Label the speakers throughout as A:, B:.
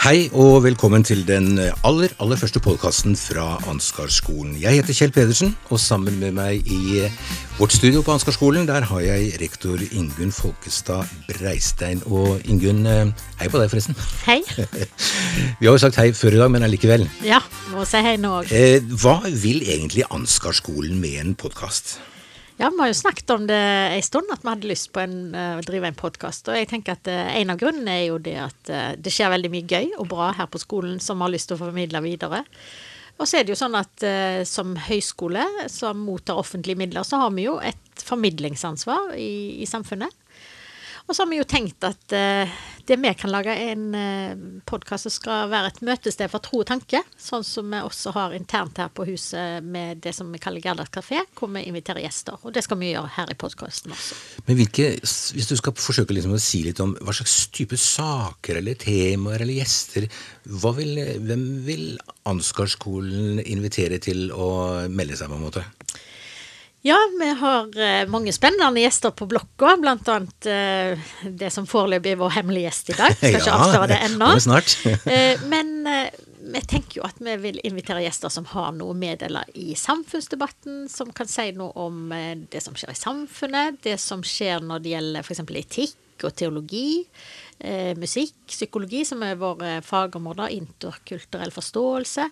A: Hei og velkommen til den aller aller første podkasten fra Ansgarskolen. Jeg heter Kjell Pedersen, og sammen med meg i vårt studio på Ansgarskolen der har jeg rektor Ingunn Folkestad Breistein. Og Ingunn, eh, hei på deg, forresten.
B: Hei.
A: Vi har jo sagt hei før i dag, men allikevel.
B: Ja, må si hei nå òg.
A: Eh, hva vil egentlig Ansgarskolen med en podkast?
B: Ja, Vi har jo snakket om det en stund, at vi hadde lyst på en, uh, å drive en podkast. Og jeg tenker at uh, en av grunnene er jo det at uh, det skjer veldig mye gøy og bra her på skolen som vi har lyst til å formidle videre. Og så er det jo sånn at som høyskole som mottar offentlige midler, så har vi jo et formidlingsansvar i, i samfunnet. Og så har vi jo tenkt at uh, det vi kan lage en uh, podkast som skal være et møtested for tro og tanke, sånn som vi også har internt her på huset med det som vi kaller Gerdas kafé, hvor vi inviterer gjester. Og det skal vi gjøre her i podkasten også.
A: Men hvilke, hvis du skal forsøke liksom å si litt om hva slags type saker eller temaer eller gjester, vil, hvem vil Ansgarskolen invitere til å melde seg, på en måte?
B: Ja, vi har uh, mange spennende gjester på blokka. Blant annet uh, det som foreløpig er vår hemmelige gjest i dag. Skal ja, ikke avsløre det ennå. uh, men vi tenker jo at vi vil invitere gjester som har noe å meddele i samfunnsdebatten. Som kan si noe om det som skjer i samfunnet, det som skjer når det gjelder f.eks. etikk og teologi eh, musikk, psykologi, som er våre fagområder, interkulturell forståelse.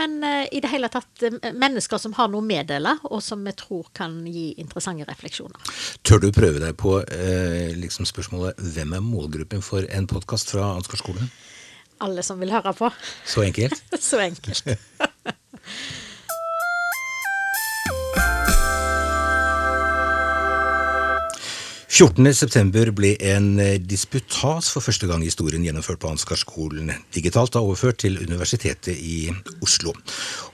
B: Men eh, i det hele tatt eh, mennesker som har noe å meddele, og som vi tror kan gi interessante refleksjoner.
A: Tør du prøve deg på eh, liksom spørsmålet hvem er målgruppen for en podkast fra Ansgarskolen?
B: Alle som vil høre på.
A: Så enkelt?
B: Så enkelt.
A: 14.9 ble en eh, disputas for første gang i historien gjennomført på Ansgarskolen. Digitalt da overført til Universitetet i Oslo.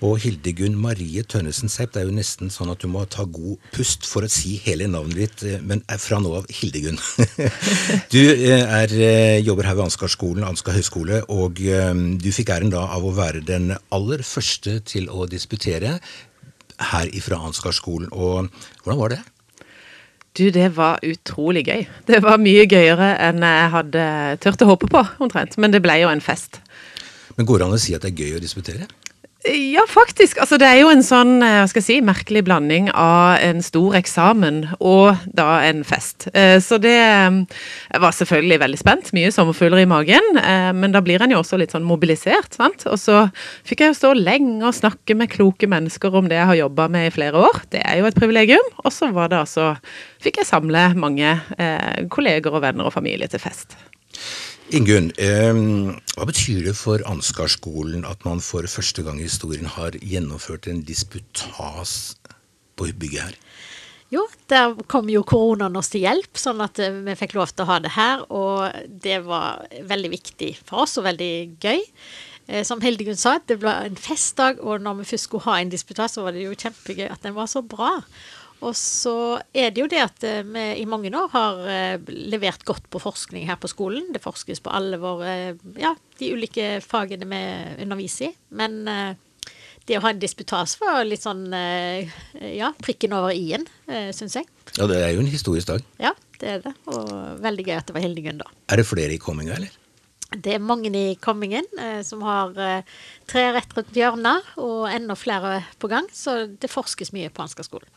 A: Og Hildegunn Marie Tønnesen Seip, det er jo nesten sånn at du må ta god pust for å si hele navnet ditt, eh, men fra nå av Hildegunn. Du eh, er, jobber her ved Ansgarskolen, Ansgar høgskole, og du fikk æren da av å være den aller første til å disputere her ifra Ansgarskolen. Og hvordan var det?
C: Du, det var utrolig gøy. Det var mye gøyere enn jeg hadde turt å håpe på, omtrent. Men det ble jo en fest.
A: Men går det an å si at det er gøy å disputere?
C: Ja, faktisk. Altså, det er jo en sånn eh, hva skal jeg si, merkelig blanding av en stor eksamen og da en fest. Eh, så det eh, var selvfølgelig veldig spent. Mye sommerfugler i magen. Men da blir en jo også litt sånn mobilisert, sant. Og så fikk jeg jo stå lenge og snakke med kloke mennesker om det jeg har jobba med i flere år. Det er jo et privilegium. Og så var det altså Fikk jeg samle mange kolleger og venner og familie til fest.
A: Ingunn, hva betyr det for Ansgarskolen at man for første gang i historien har gjennomført en disputas på bygget her?
B: Jo, der kom jo koronaen oss til hjelp, sånn at eh, vi fikk lov til å ha det her. Og det var veldig viktig for oss, og veldig gøy. Eh, som Hildegunn sa, det ble en festdag, og når vi først skulle ha en disputas, så var det jo kjempegøy at den var så bra. Og så er det jo det at eh, vi i mange år har eh, levert godt på forskning her på skolen. Det forskes på alle våre ja, de ulike fagene vi underviser i. Men eh, det å ha en disputas var litt sånn ja, prikken over i-en, syns jeg.
A: Ja, det er jo en historisk dag.
B: Ja, det er det. Og veldig gøy at det var Hildegunn da.
A: Er det flere i komminga, eller?
B: Det er mange i kommingen eh, som har eh, tre rett rundt hjørnet, og enda flere på gang. Så det forskes mye på Ansgarskolen.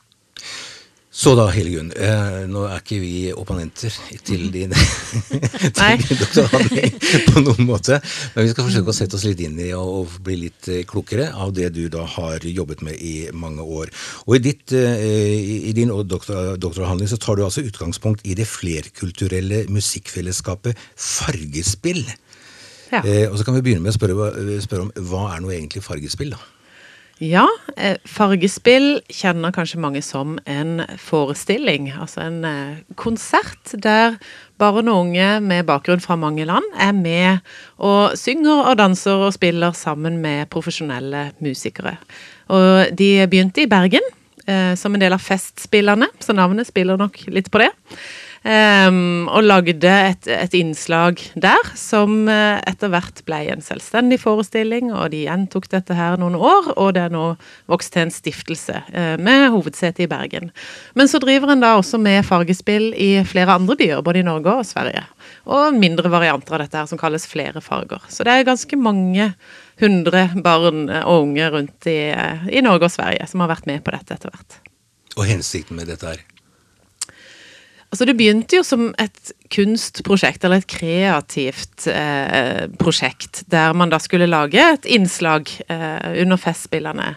A: Så da, Hildegunn. Eh, nå er ikke vi opponenter til din, din doktoravhandling på noen måte. Men vi skal forsøke å sette oss litt inn i og, og bli litt eh, klokere av det du da har jobbet med i mange år. Og i, ditt, eh, i din doktor, doktoravhandling så tar du altså utgangspunkt i det flerkulturelle musikkfellesskapet Fargespill. Ja. Eh, og så kan vi begynne med å spørre, spørre om hva er nå egentlig Fargespill? da?
C: Ja, eh, fargespill kjenner kanskje mange som en forestilling. Altså en eh, konsert der barn og unge med bakgrunn fra mange land er med og synger og danser og spiller sammen med profesjonelle musikere. Og de begynte i Bergen eh, som en del av Festspillerne, så navnet spiller nok litt på det. Um, og lagde et, et, innslag der som uh, etter hvert ble en selvstendig forestilling, og de gjentok dette her noen år, og det er nå vokst til en stiftelse uh, med hovedsete i Bergen. Men så driver en da også med fargespill i flere andre byer, både i Norge og Sverige. Og mindre varianter av dette her som kalles flere farger. Så det er ganske mange hundre barn og unge rundt i, i Norge og Sverige som har vært med på dette etter hvert.
A: Og hensikten med dette her?
C: Altså Det begynte jo som et kunstprosjekt, eller et kreativt eh, prosjekt, der man da skulle lage et innslag eh, under Festspillene.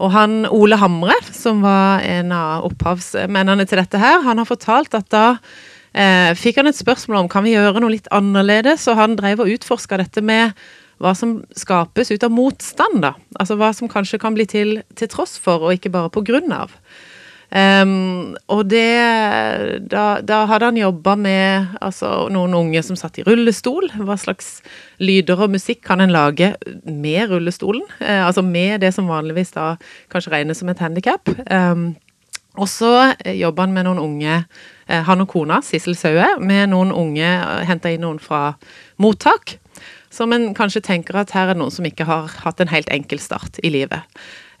C: Og han Ole Hamre, som var en av opphavsmennene til dette her, han har fortalt at da eh, fikk han et spørsmål om kan vi gjøre noe litt annerledes, og han drev og utforska dette med hva som skapes ut av motstand, da. Altså hva som kanskje kan bli til til tross for, og ikke bare på grunn av. Um, og det da, da hadde han jobba med altså, noen unge som satt i rullestol. Hva slags lyder og musikk kan en lage med rullestolen? Uh, altså med det som vanligvis da kanskje regnes som et handikap. Um, og så jobba han med noen unge, uh, han og kona, Sissel Saue, med noen unge, henta inn noen fra mottak. Som en kanskje tenker at her er noen som ikke har hatt en helt enkel start i livet.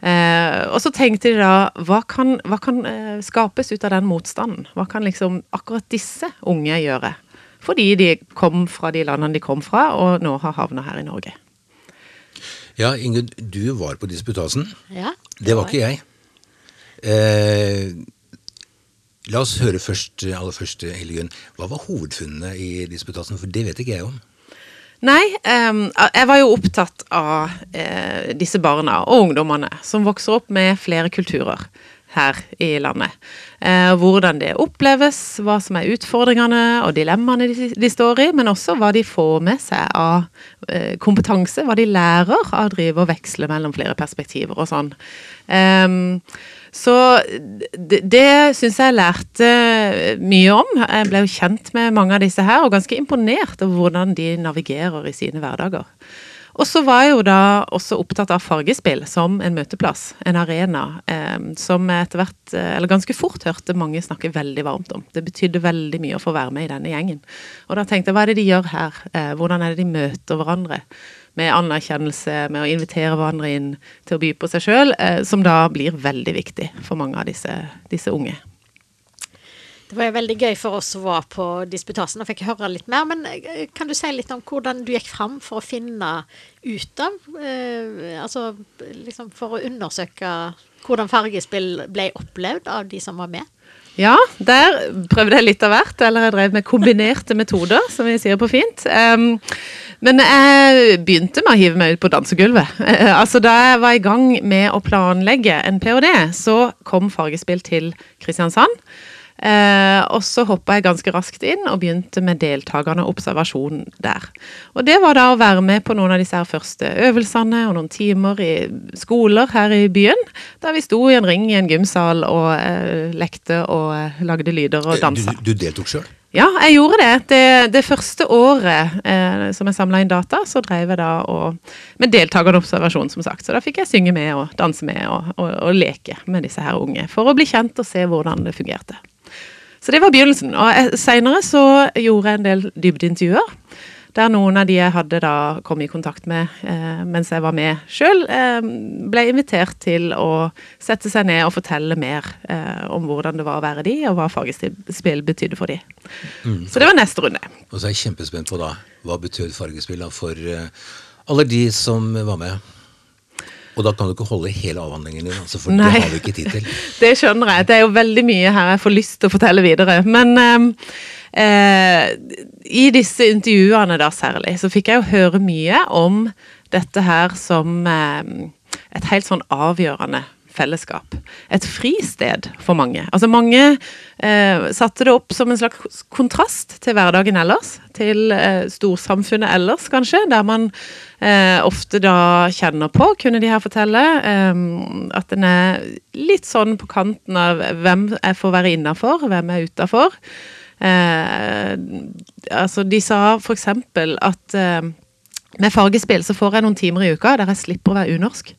C: Eh, og så tenkte de da, hva kan, hva kan eh, skapes ut av den motstanden? Hva kan liksom akkurat disse unge gjøre? Fordi de kom fra de landene de kom fra, og nå har havna her i Norge.
A: Ja, Ingrid, du var på disputasen.
B: Ja,
A: det, det var ikke jeg. Eh, la oss høre først, aller først, Hildegunn. Hva var hovedfunnene i disputasen? For det vet ikke jeg om.
C: Nei, um, jeg var jo opptatt av uh, disse barna og ungdommene som vokser opp med flere kulturer her i landet. Eh, hvordan det oppleves, hva som er utfordringene og dilemmaene de, de, står i, men også hva de får med seg av eh, kompetanse, hva de lærer av å drive og veksle mellom flere perspektiver og sånn. Eh, så det, det syns jeg lærte mye om. Jeg ble jo kjent med mange av disse her, og ganske imponert over hvordan de navigerer i sine hverdager. Og så var jeg jo da også opptatt av fargespill som en møteplass, en arena, eh, som jeg etter hvert, eh, eller ganske fort, hørte mange snakke veldig varmt om. Det betydde veldig mye å få være med i denne gjengen. Og da tenkte jeg, hva er det de gjør her? Eh, hvordan er det de møter hverandre? med anerkjennelse, med å invitere hverandre inn til å by på seg sjøl, eh, som da blir veldig viktig for mange av disse, disse unge.
B: Det var veldig gøy for oss som var på disputasen og fikk høre litt mer. Men eh, kan du si litt om hvordan du gikk fram for å finne ut av eh, Altså liksom for å undersøke hvordan fargespill ble opplevd av de som var med?
C: Ja, der prøvde jeg litt av hvert. Eller jeg drev med kombinerte metoder, som vi sier på fint. Um, men jeg begynte med å hive meg ut på dansegulvet. altså Da jeg var i gang med å planlegge en ph.d., så kom Fargespill til Kristiansand. Eh, og så hoppa jeg ganske raskt inn og begynte med deltakerne og observasjon der. Og det var da å være med på noen av disse her første øvelsene og noen timer i skoler her i byen. Der vi sto i en ring i en gymsal og eh, lekte og eh, lagde lyder og dansa.
A: Du, du deltok sjøl?
C: Ja, jeg gjorde det. Det, det første året eh, som jeg samla inn data, så drev jeg da og, med deltakende observasjon, som sagt. Så da fikk jeg synge med og danse med og, og, og leke med disse her unge. For å bli kjent og se hvordan det fungerte. Så det var begynnelsen. Og seinere så gjorde jeg en del dybdeintervjuer. Der noen av de jeg hadde da kom i kontakt med eh, mens jeg var med sjøl, eh, ble invitert til å sette seg ned og fortelle mer eh, om hvordan det var å være de, og hva fargespill betydde for de. Mm. Så det var neste runde.
A: Og så er jeg kjempespent på da, hva betød fargespill for uh, alle de som var med? Og da kan du ikke holde hele avhandlingen din, altså, for Nei. det har vi ikke tid til.
C: det skjønner jeg. Det er jo veldig mye her jeg får lyst til å fortelle videre. Men eh, eh, i disse intervjuene da særlig, så fikk jeg jo høre mye om dette her som eh, et helt sånn avgjørende fellesskap. Et fristed for mange. Altså Mange eh, satte det opp som en slags kontrast til hverdagen ellers. Til eh, storsamfunnet ellers, kanskje, der man eh, ofte da kjenner på, kunne de her fortelle, eh, at en er litt sånn på kanten av hvem jeg får være innafor, hvem er utafor. Eh, altså, de sa for eksempel at eh, med fargespill så får jeg noen timer i uka der jeg slipper å være unorsk.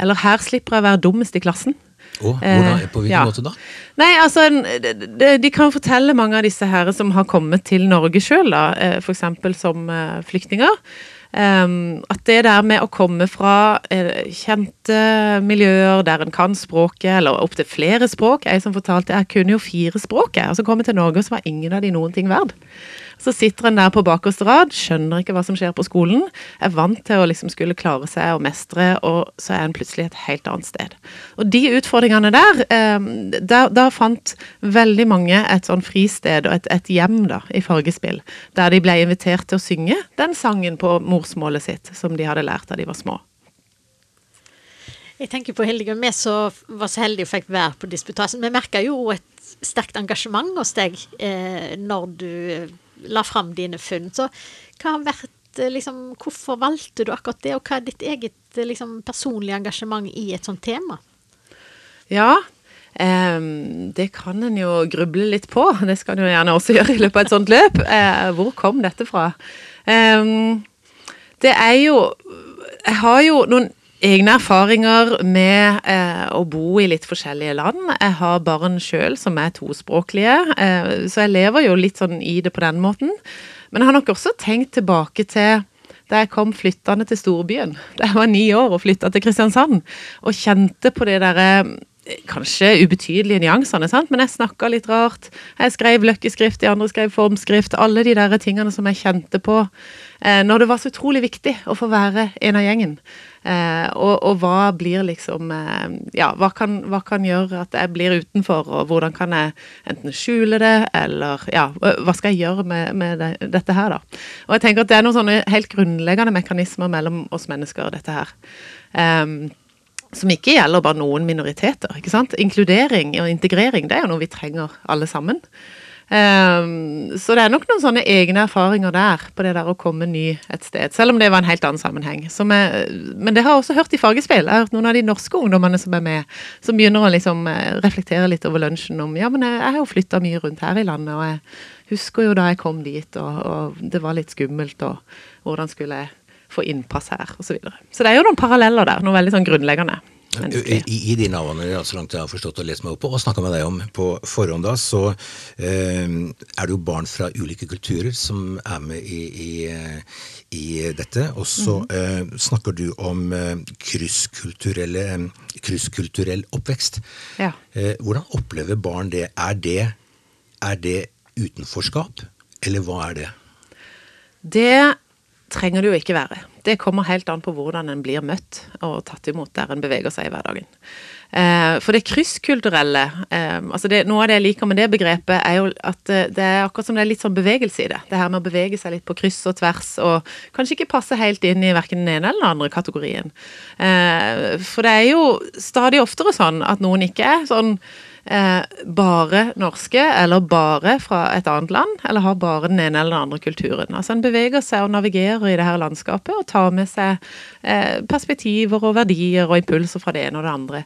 C: Eller her slipper jeg å være dummest i klassen.
A: Oh, hvordan, På hvilken ja. måte da?
C: Nei, altså, de, de, kan fortelle mange av disse her som har kommet til Norge sjøl, f.eks. som flyktninger. Um, at det der med å komme fra kjente miljøer der en kan språket, eller opptil flere språk Jeg som fortalte, jeg kunne jo fire språk, og så kom jeg til Norge, og så var ingen av de noen ting verd. Så sitter en der på bakerste rad, skjønner ikke hva som skjer på skolen, er vant til å liksom skulle klare seg og mestre, og så er en plutselig et helt annet sted. Og de utfordringene der, eh, der, der fant veldig mange et sånn fristed og et, et, hjem da, i Fargespill, der de ble invitert til å synge den sangen på morsmålet sitt som de hadde lært da de var små.
B: Jeg tenker på Hildegunn, vi som var så heldige og fikk være på Disputasen. Vi merka jo et sterkt engasjement hos deg eh, når du la fram dine funn. Så hva har vært eh, liksom, Hvorfor valgte du akkurat det, og hva er ditt eget eh, liksom, personlige engasjement i et sånt tema?
C: Ja, eh, det kan en jo gruble litt på. Det skal en jo gjerne også gjøre i løpet av et sånt løp. Eh, hvor kom dette fra? Eh, det er jo Jeg har jo noen egne erfaringer med eh, å bo i litt forskjellige land. Jeg har barn sjøl som er tospråklige, eh, så jeg lever jo litt sånn i det på den måten. Men jeg har nok også tenkt tilbake til da jeg kom flyttende til storbyen. Da jeg var ni år og flytta til Kristiansand. Og kjente på det derre eh, kanskje ubetydelige nyansene, sant? men jeg snakka litt rart. Jeg skrev løkkeskrift, de andre skrev formskrift. Alle de der tingene som jeg kjente på eh, når det var så utrolig viktig å få være en av gjengen. Eh, og, og, hva blir liksom eh, Ja, hva kan, hva kan, gjøre at jeg blir utenfor, og hvordan kan jeg enten skjule det, eller ja, hva skal jeg gjøre med, med det, dette her, da. Og jeg tenker at det er noen sånne helt grunnleggende mekanismer mellom oss mennesker, dette her. Um, som ikke gjelder bare noen minoriteter. ikke sant? Inkludering og integrering det er jo noe vi trenger alle sammen. Um, så det er nok noen sånne egne erfaringer der på det der å komme ny et sted. Selv om det var en helt annen sammenheng. Er, men det har jeg også hørt i Fargespill. Jeg har hørt noen av de norske ungdommene som er med, som begynner å liksom eh, reflektere litt over lunsjen om ja, men jeg har jo flytta mye rundt her i landet, og jeg husker jo da jeg kom dit, og, og det var litt skummelt, og hvordan skulle jeg få innpass her, osv. Så, videre. så det er jo noen paralleller der, noe veldig sånn grunnleggende.
A: I, I, de navnene så langt jeg har forstått og lest meg opp på, og snakka med deg om på forhånd, da, så eh, er det jo barn fra ulike kulturer som er med i, i, i dette. Og så mm. eh, snakker du om eh, krysskulturell oppvekst. Ja. Eh, hvordan opplever barn det? Er, det? er det utenforskap, eller hva er det?
C: Det trenger det jo ikke være. Det kommer helt an på hvordan en blir møtt og tatt imot der en beveger seg i hverdagen. Eh, for det krysskulturelle eh, altså det, Noe av det jeg liker med det begrepet, er jo at eh, det er akkurat som det er litt sånn bevegelse i det. Det her med å bevege seg litt på kryss og tvers, og kanskje ikke passe helt inn i verken den ene eller den andre kategorien. For det er jo stadig oftere sånn at noen ikke er sånn eh, bare norske, eller bare fra et annet land, eller har bare den ene eller den andre kulturen. Altså En beveger seg og navigerer i det her landskapet og tar med seg eh, perspektiver og verdier og impulser fra det ene og det andre.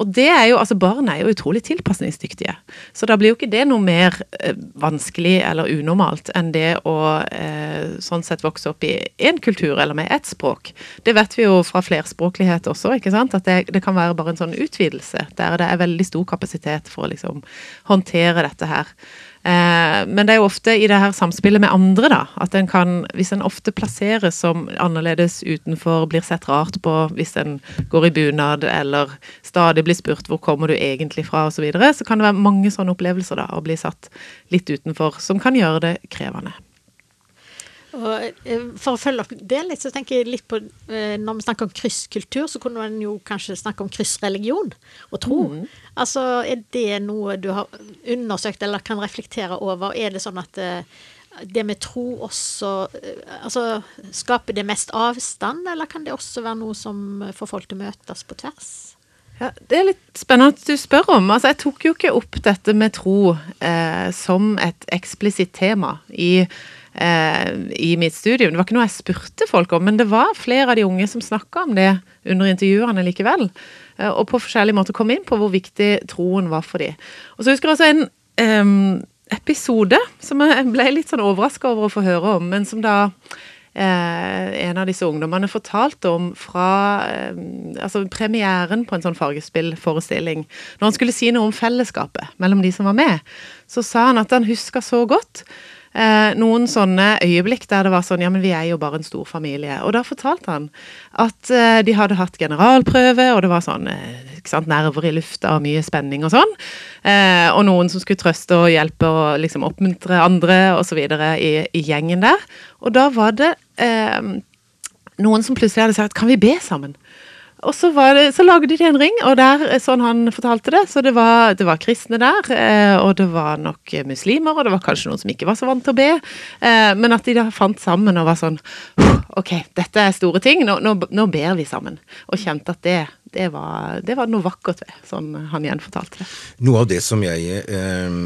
C: Og det er jo, altså Barn er jo utrolig tilpasningsdyktige. Så da blir jo ikke det noe mer eh, vanskelig eller unormalt enn det å eh, sånn sett vokse opp i én kultur eller med ett språk. Det vet vi jo fra flerspråklighet også, ikke sant? at det, det kan være bare en sånn utvidelse der det er veldig stor kapasitet mulighet for å liksom håndtere dette her. Eh, men det er jo ofte i det her samspillet med andre, da, at en kan, hvis en ofte plasseres som annerledes utenfor, blir sett rart på hvis en går i bunad, eller stadig blir spurt hvor kommer du egentlig fra, osv., så, videre, så kan det være mange sånne opplevelser da, å bli satt litt utenfor, som kan gjøre det krevende.
B: Og eh, For å følge opp det litt, så tenker jeg litt på eh, Når vi snakker om krysskultur, så kunne man jo kanskje snakke om kryssreligion og tro. Mm. Altså, Er det noe du har undersøkt eller kan reflektere over? Er det sånn at eh, det med tro også altså, Skaper det mest avstand, eller kan det også være noe som får folk til å møtes på tvers?
C: Ja, Det er litt spennende at du spør om. Altså, Jeg tok jo ikke opp dette med tro eh, som et eksplisitt tema i eh, i mitt studium. Det var ikke noe jeg spurte folk om, men det var flere av de unge som snakka om det under intervjuene likevel. Eh, og på forskjellige måter kom inn på hvor viktig troen var for dem. Og så husker jeg også en eh, episode som jeg ble litt sånn overraska over å få høre om, men som da eh, en av disse ungdommene fortalte om fra eh, altså premieren på en sånn fargespillforestilling. Når han skulle si noe om fellesskapet mellom de som var med, så sa han at han huska så godt eh, noen sånne øyeblikk der det var sånn Ja, men vi er jo bare en stor familie. Og da fortalte han at eh, de hadde hatt generalprøve, og det var sånn eh, ikke sant, nerver i lufta og mye spenning og sånn. Eh, og noen som skulle trøste og hjelpe og liksom oppmuntre andre osv. I, i gjengen der. Og da var det eh, noen som plutselig hadde sagt kan vi be sammen? Og så, det, så, lagde de en ring, og der, sånn han fortalte det, så det var, det var kristne der, eh, og det var nok muslimer, og det var kanskje noen som ikke var så vant til å be, eh, men at de da fant sammen og var sånn Ok, dette er store ting, nå, nå, nå ber vi sammen. Og kjente at det, det, var, det var, noe vakkert ved, sånn han gjenfortalte det.
A: Noe av det som jeg eh,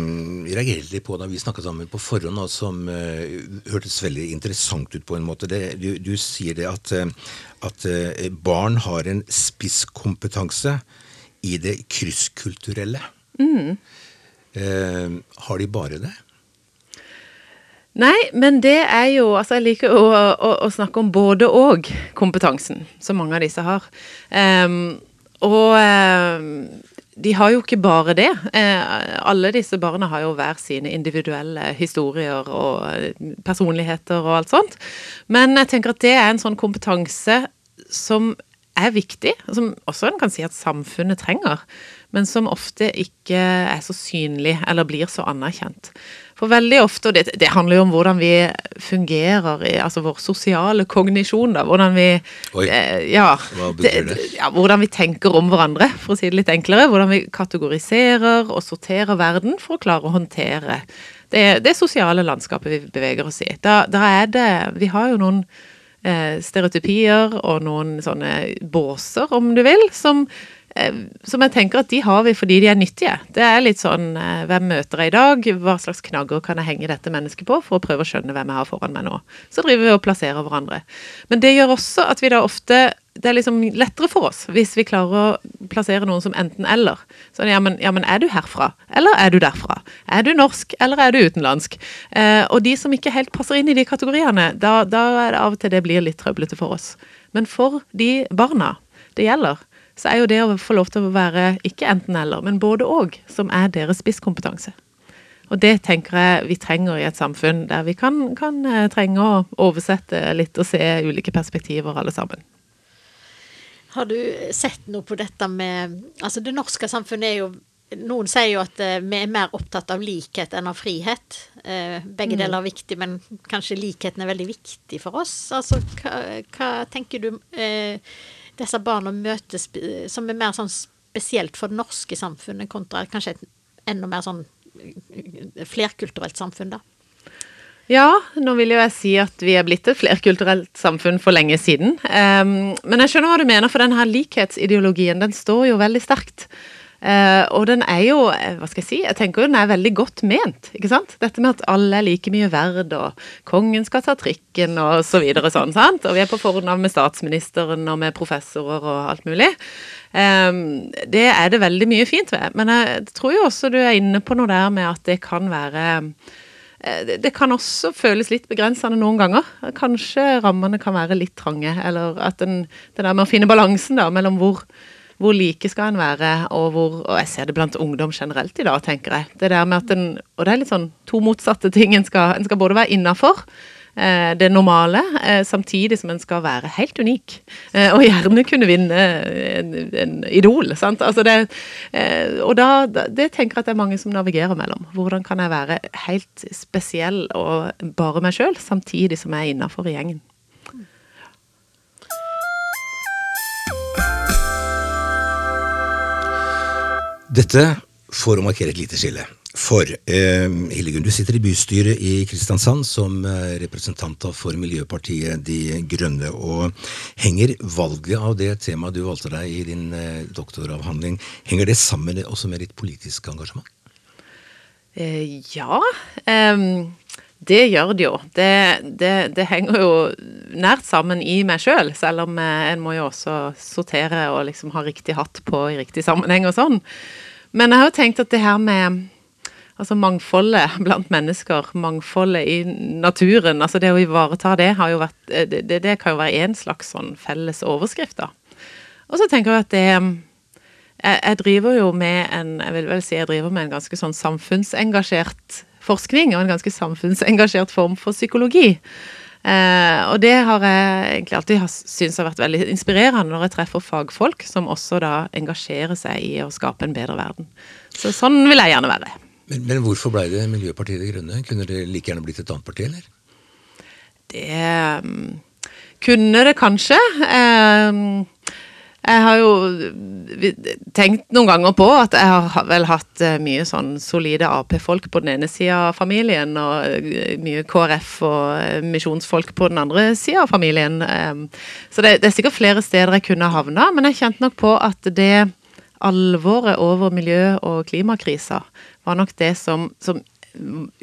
A: reagerte litt på da vi snakket sammen på forhånd, og som eh, hørtes veldig interessant ut på en måte, det, du, du, sier det at, eh, at eh, barn har en spisskompetanse i det krysskulturelle. Mm. Eh, har de bare det?
C: Nei, men det er jo Altså, jeg liker å, å, å snakke om både og-kompetansen, som mange av disse har. Um, og um, de har jo ikke bare det. Uh, alle disse barna har jo hver sine individuelle historier og personligheter og alt sånt. Men jeg tenker at det er en sånn kompetanse som er viktig, som også en kan si at samfunnet trenger, men som ofte ikke er så synlig eller blir så anerkjent. For veldig ofte, og det, det handler jo om hvordan vi fungerer, i, altså vår sosiale kognisjon, da, hvordan vi
A: Oi, eh, ja, hva betyr det?
C: Ja, hvordan vi tenker om hverandre, for å si det litt enklere. Hvordan vi kategoriserer og sorterer verden for å klare å håndtere det, det sosiale landskapet vi beveger oss i. Da, da er det Vi har jo noen eh, stereotypier og noen sånne båser, om du vil, som som jeg tenker at de har vi fordi de er nyttige. Det er litt sånn eh, hvem møter jeg i dag, hva slags knagger kan jeg henge dette mennesket på, for å prøve å skjønne hvem jeg har foran meg nå. Så driver vi og plasserer hverandre. Men det gjør også at vi da ofte det er liksom lettere for oss hvis vi klarer å plassere noen som enten-eller. Sånn, ja men, ja men, er du herfra, eller er du derfra? Er du norsk, eller er du utenlandsk? Eh, og de som ikke helt passer inn i de kategoriene, da, da er det av og til det blir litt trøblete for oss. Men for de barna det gjelder, så er jo det å få lov til å være ikke enten-eller, men både og, som er deres spisskompetanse. Og det tenker jeg vi trenger i et samfunn der vi kan, kan eh, trenge å oversette litt og se ulike perspektiver alle sammen.
B: Har du sett noe på dette med Altså, det norske samfunnet er jo noen sier jo at uh, vi er mer opptatt av likhet enn av frihet. Uh, begge mm. deler er viktig, men kanskje likheten er veldig viktig for oss. Altså, hva, hva tenker du uh, disse barna møtes som er mer sånn spesielt for det norske samfunnet, kontra kanskje et enda mer sånn eh, flerkulturelt samfunn, da?
C: Ja, nå vil jo jeg si at vi er blitt et flerkulturelt samfunn for lenge siden. Um, men jeg skjønner hva du mener, for denne likhetsideologien den står jo veldig sterkt. Uh, og den er jo, eh, hva skal jeg si, jeg tenker jo den er veldig godt ment. ikke sant? Dette med at alle er like mye verd, og kongen skal ta trikken og så videre sånn. sant? Og vi er på fornavn med statsministeren og med professorer og alt mulig. Um, det er det veldig mye fint ved. Men jeg tror jo også du er inne på noe der med at det kan være det kan også føles litt begrensende noen ganger. Kanskje rammene kan være litt trange. Eller at den, det der med å finne balansen da, mellom hvor, hvor like skal en være, og hvor Og jeg ser det blant ungdom generelt i dag, tenker jeg. Det der med at en Og det er litt sånn to motsatte ting. En skal, en skal både være innafor eh, det normale, eh, samtidig som en skal være helt unik. Eh, og gjerne kunne vinne en, en idol. sant? Altså det, eh, og da, det tenker jeg at det er mange som navigerer mellom. Hvordan kan jeg være helt spesiell og bare meg sjøl, samtidig som jeg er innafor i gjengen.
A: Dette for å markere et lite skille. For eh, Hildegunn, du sitter i bystyret i Kristiansand som eh, representant for Miljøpartiet De Grønne. Og henger valget av det temaet du valgte deg i din eh, doktoravhandling, henger det sammen også med ditt politiske engasjement?
C: Eh, ja. Um, det gjør det jo. Det, det, det, henger jo nært sammen i meg sjøl, selv, selv om eh, en må jo også sortere og liksom ha riktig hatt på i riktig sammenheng og sånn. Men jeg har jo tenkt at det her med Altså mangfoldet blant mennesker, mangfoldet i naturen. altså Det å ivareta det har jo vært, det, det kan jo være en slags sånn felles overskrift, da. Og så tenker jeg at det jeg, jeg, driver jo med en jeg vil vel si jeg driver med en ganske sånn samfunnsengasjert forskning, og en ganske samfunnsengasjert form for psykologi. Eh, og det har jeg egentlig alltid syntes har vært veldig inspirerende når jeg treffer fagfolk som også da engasjerer seg i å skape en bedre verden. Så sånn vil jeg gjerne være.
A: Men, men hvorfor ble det Miljøpartiet De Grønne? Kunne det like gjerne blitt et annet parti, eller?
C: Det um, kunne det kanskje. Um, jeg har jo tenkt noen ganger på at jeg har vel hatt eh, mye sånn solide Ap-folk på den ene sida av familien, og eh, mye KrF og eh, misjonsfolk på den andre sida av familien. Så det, det, er sikkert flere steder jeg kunne havna, men jeg kjente nok på at det alvoret over miljø- og klimakrisa var nok det som, som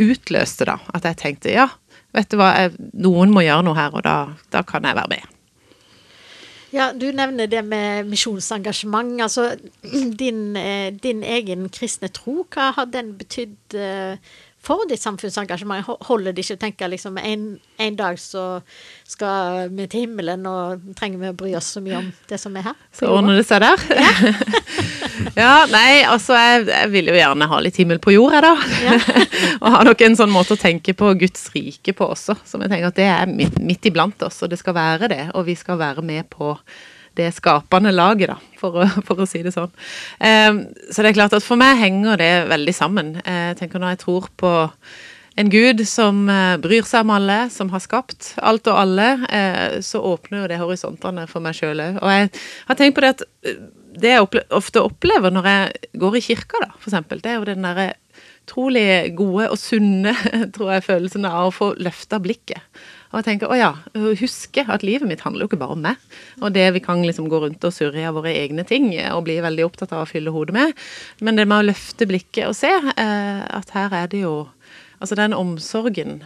C: utløste da, at jeg tenkte ja, vet du hva, jeg, noen må gjøre noe her, og da, da kan jeg være med.
B: Ja, Du nevner det med misjonsengasjement. altså din, eh, din, egen kristne tro, hva har den betydd eh, for ditt samfunnsengasjement? Holder det ikke å tenke liksom en, en, dag så skal vi til himmelen, og trenger vi å bry oss så mye om det som er her?
C: Så ordner det seg der. Ja. ja, nei, altså jeg, jeg, vil jo gjerne ha litt himmel på jord, jeg da. Ja. og har nok en sånn måte å tenke på Guds rike på også, som jeg tenker at det er midt, midt iblant oss, og det skal være det. Og vi skal være med på det skapende laget, da, for å, for å si det sånn. Um, så det er klart at for meg henger det veldig sammen. Eh, jeg tenker når jeg tror på en gud som eh, bryr seg om alle, som har skapt alt og alle, eh, så åpner jo det horisontene for meg sjøl òg. Og jeg har tenkt på det at det jeg ofte opplever når jeg går i kirka, da, for eksempel, det er jo den derre utrolig gode og sunne tror jeg, følelsen av å få løfta blikket. Og jeg tenker, å ja, huske at livet mitt handler jo ikke bare om meg. Og det vi kan liksom gå rundt og surre av våre egne ting og bli veldig opptatt av å fylle hodet med. Men det med å løfte blikket og se eh, at her er det jo Altså den omsorgen,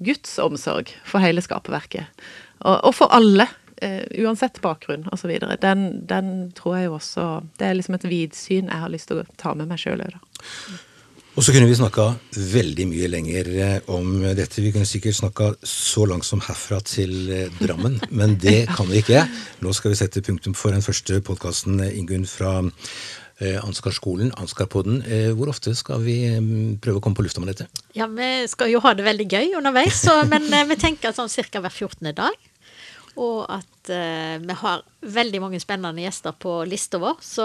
C: Guds omsorg for hele skaperverket, og, og for alle. Uh, uansett bakgrunn osv. Den, den tror jeg jo også Det er liksom et vidsyn jeg har lyst til å ta med meg sjøl òg, da.
A: Og så kunne vi snakka veldig mye lenger eh, om dette. Vi kunne sikkert snakka så langt som herfra til eh, Drammen, men det kan vi ikke. Nå skal vi sette punktum for den første podkasten, eh, Ingunn, fra Ansgarskolen, Ansgarpodden. Hvor ofte skal vi mm, prøve å komme på lufta med dette?
B: Ja, Vi skal jo ha det veldig gøy underveis, så, men vi tenker sånn ca. hver 14. dag. Og at uh, vi har veldig mange spennende gjester på lista vår. Så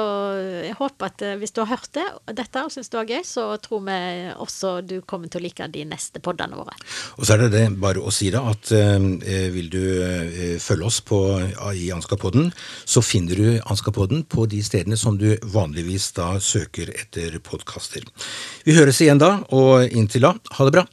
B: jeg håper at uh, hvis du har hørt det, dette og syns det var gøy, så tror vi også du kommer til å like de neste podene våre.
A: Og så er det det bare å si da at uh, vil du følge oss på, i Anskapodden, så finner du Anskapodden på de stedene som du vanligvis da søker etter podkaster. Vi høres igjen da, og inntil da, ha det bra.